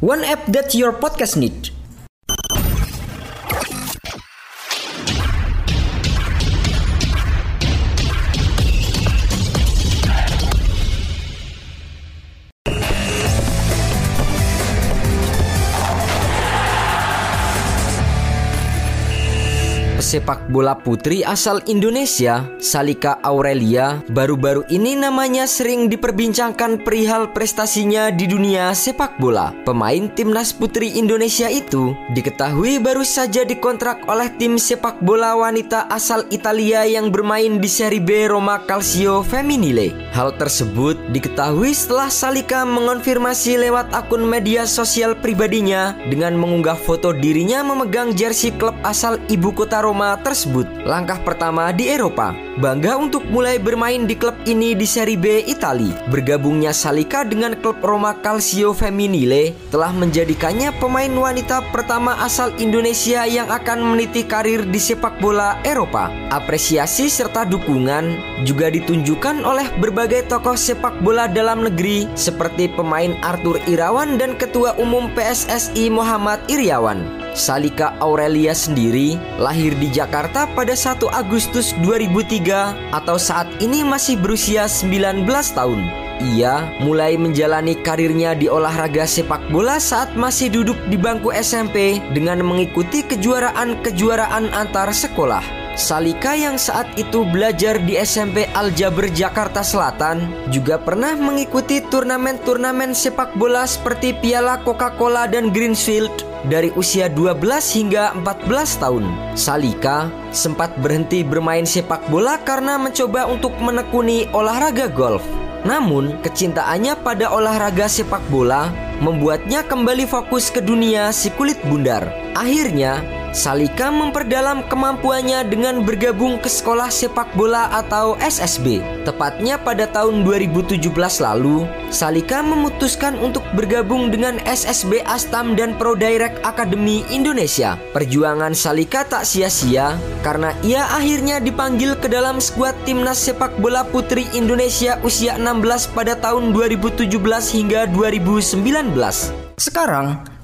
One app that your podcast need. Pesepak bola putri asal Indonesia, Salika Aurelia, baru-baru ini namanya sering diperbincangkan perihal prestasinya di dunia sepak bola. Pemain timnas putri Indonesia itu diketahui baru saja dikontrak oleh tim sepak bola wanita asal Italia yang bermain di Serie B Roma Calcio Femminile. Hal tersebut diketahui setelah Salika mengonfirmasi lewat akun media sosial pribadinya dengan mengunggah foto dirinya memegang jersey klub asal ibu kota Roma Roma tersebut. Langkah pertama di Eropa. Bangga untuk mulai bermain di klub ini di Serie B Italia. Bergabungnya Salika dengan klub Roma Calcio Femminile telah menjadikannya pemain wanita pertama asal Indonesia yang akan meniti karir di sepak bola Eropa. Apresiasi serta dukungan juga ditunjukkan oleh berbagai tokoh sepak bola dalam negeri seperti pemain Arthur Irawan dan Ketua Umum PSSI Muhammad Iriawan. Salika Aurelia sendiri lahir di Jakarta pada 1 Agustus 2003 atau saat ini masih berusia 19 tahun. Ia mulai menjalani karirnya di olahraga sepak bola saat masih duduk di bangku SMP dengan mengikuti kejuaraan-kejuaraan antar sekolah. Salika yang saat itu belajar di SMP Al Jaber Jakarta Selatan juga pernah mengikuti turnamen-turnamen sepak bola seperti Piala Coca-Cola dan Greensfield dari usia 12 hingga 14 tahun. Salika sempat berhenti bermain sepak bola karena mencoba untuk menekuni olahraga golf. Namun, kecintaannya pada olahraga sepak bola membuatnya kembali fokus ke dunia si kulit bundar. Akhirnya, Salika memperdalam kemampuannya dengan bergabung ke sekolah sepak bola atau SSB. Tepatnya pada tahun 2017 lalu, Salika memutuskan untuk bergabung dengan SSB Astam dan Pro Direct Academy Indonesia. Perjuangan Salika tak sia-sia karena ia akhirnya dipanggil ke dalam skuad timnas sepak bola putri Indonesia usia 16 pada tahun 2017 hingga 2019. Sekarang,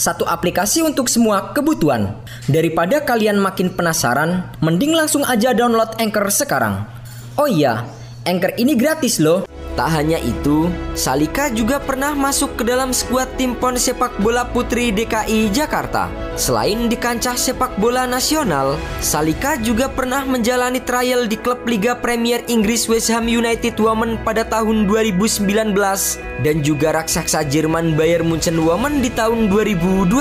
Satu aplikasi untuk semua kebutuhan. Daripada kalian makin penasaran, mending langsung aja download Anchor sekarang. Oh iya, Anchor ini gratis loh. Tak hanya itu, Salika juga pernah masuk ke dalam skuad tim PON sepak bola putri DKI Jakarta. Selain di kancah sepak bola nasional, Salika juga pernah menjalani trial di klub Liga Premier Inggris West Ham United Women pada tahun 2019 dan juga raksasa Jerman Bayern Munchen Women di tahun 2021.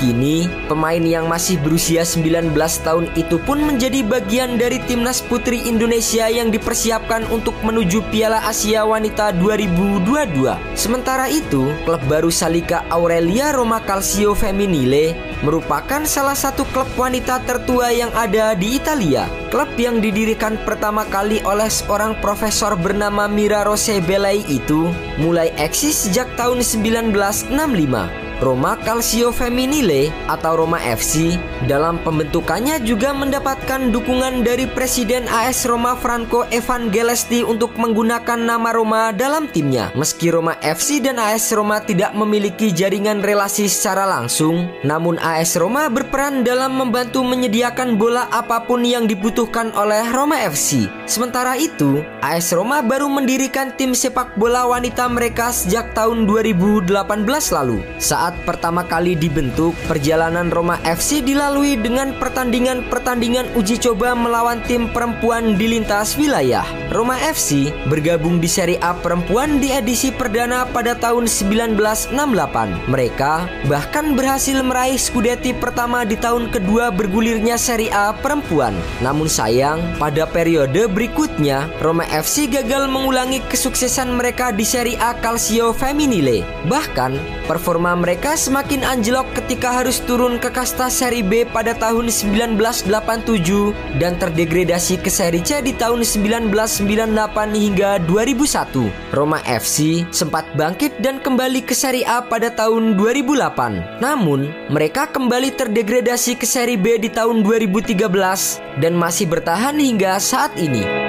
Kini, pemain yang masih berusia 19 tahun itu pun menjadi bagian dari timnas putri Indonesia yang dipersiapkan untuk menuju Piala Asia Asia Wanita 2022. Sementara itu, klub baru Salika Aurelia Roma Calcio Femminile merupakan salah satu klub wanita tertua yang ada di Italia. Klub yang didirikan pertama kali oleh seorang profesor bernama Mira Rose Belay itu mulai eksis sejak tahun 1965. Roma Calcio Femminile atau Roma FC dalam pembentukannya juga mendapatkan dukungan dari Presiden AS Roma Franco Evangelesti untuk menggunakan nama Roma dalam timnya. Meski Roma FC dan AS Roma tidak memiliki jaringan relasi secara langsung, namun AS Roma berperan dalam membantu menyediakan bola apa pun yang dibutuhkan oleh Roma FC. Sementara itu, AS Roma baru mendirikan tim sepak bola wanita mereka sejak tahun 2018 lalu. Saat Saat pertama kali dibentuk, perjalanan Roma FC dilalui dengan pertandingan-pertandingan uji coba melawan tim perempuan di lintas wilayah. Roma FC bergabung di Serie A perempuan di edisi perdana pada tahun 1968. Mereka bahkan berhasil meraih Scudetti pertama di tahun kedua bergulirnya Serie A perempuan. Namun sayang, pada periode berikutnya, Roma FC gagal mengulangi kesuksesan mereka di Serie A Calcio Femminile. Bahkan, Performa mereka semakin anjlok ketika harus turun ke kasta seri B pada tahun 1987 dan terdegradasi ke seri C di tahun 1998 hingga 2001. Roma FC sempat bangkit dan kembali ke seri A pada tahun 2008. Namun, mereka kembali terdegradasi ke seri B di tahun 2013 dan masih bertahan hingga saat ini.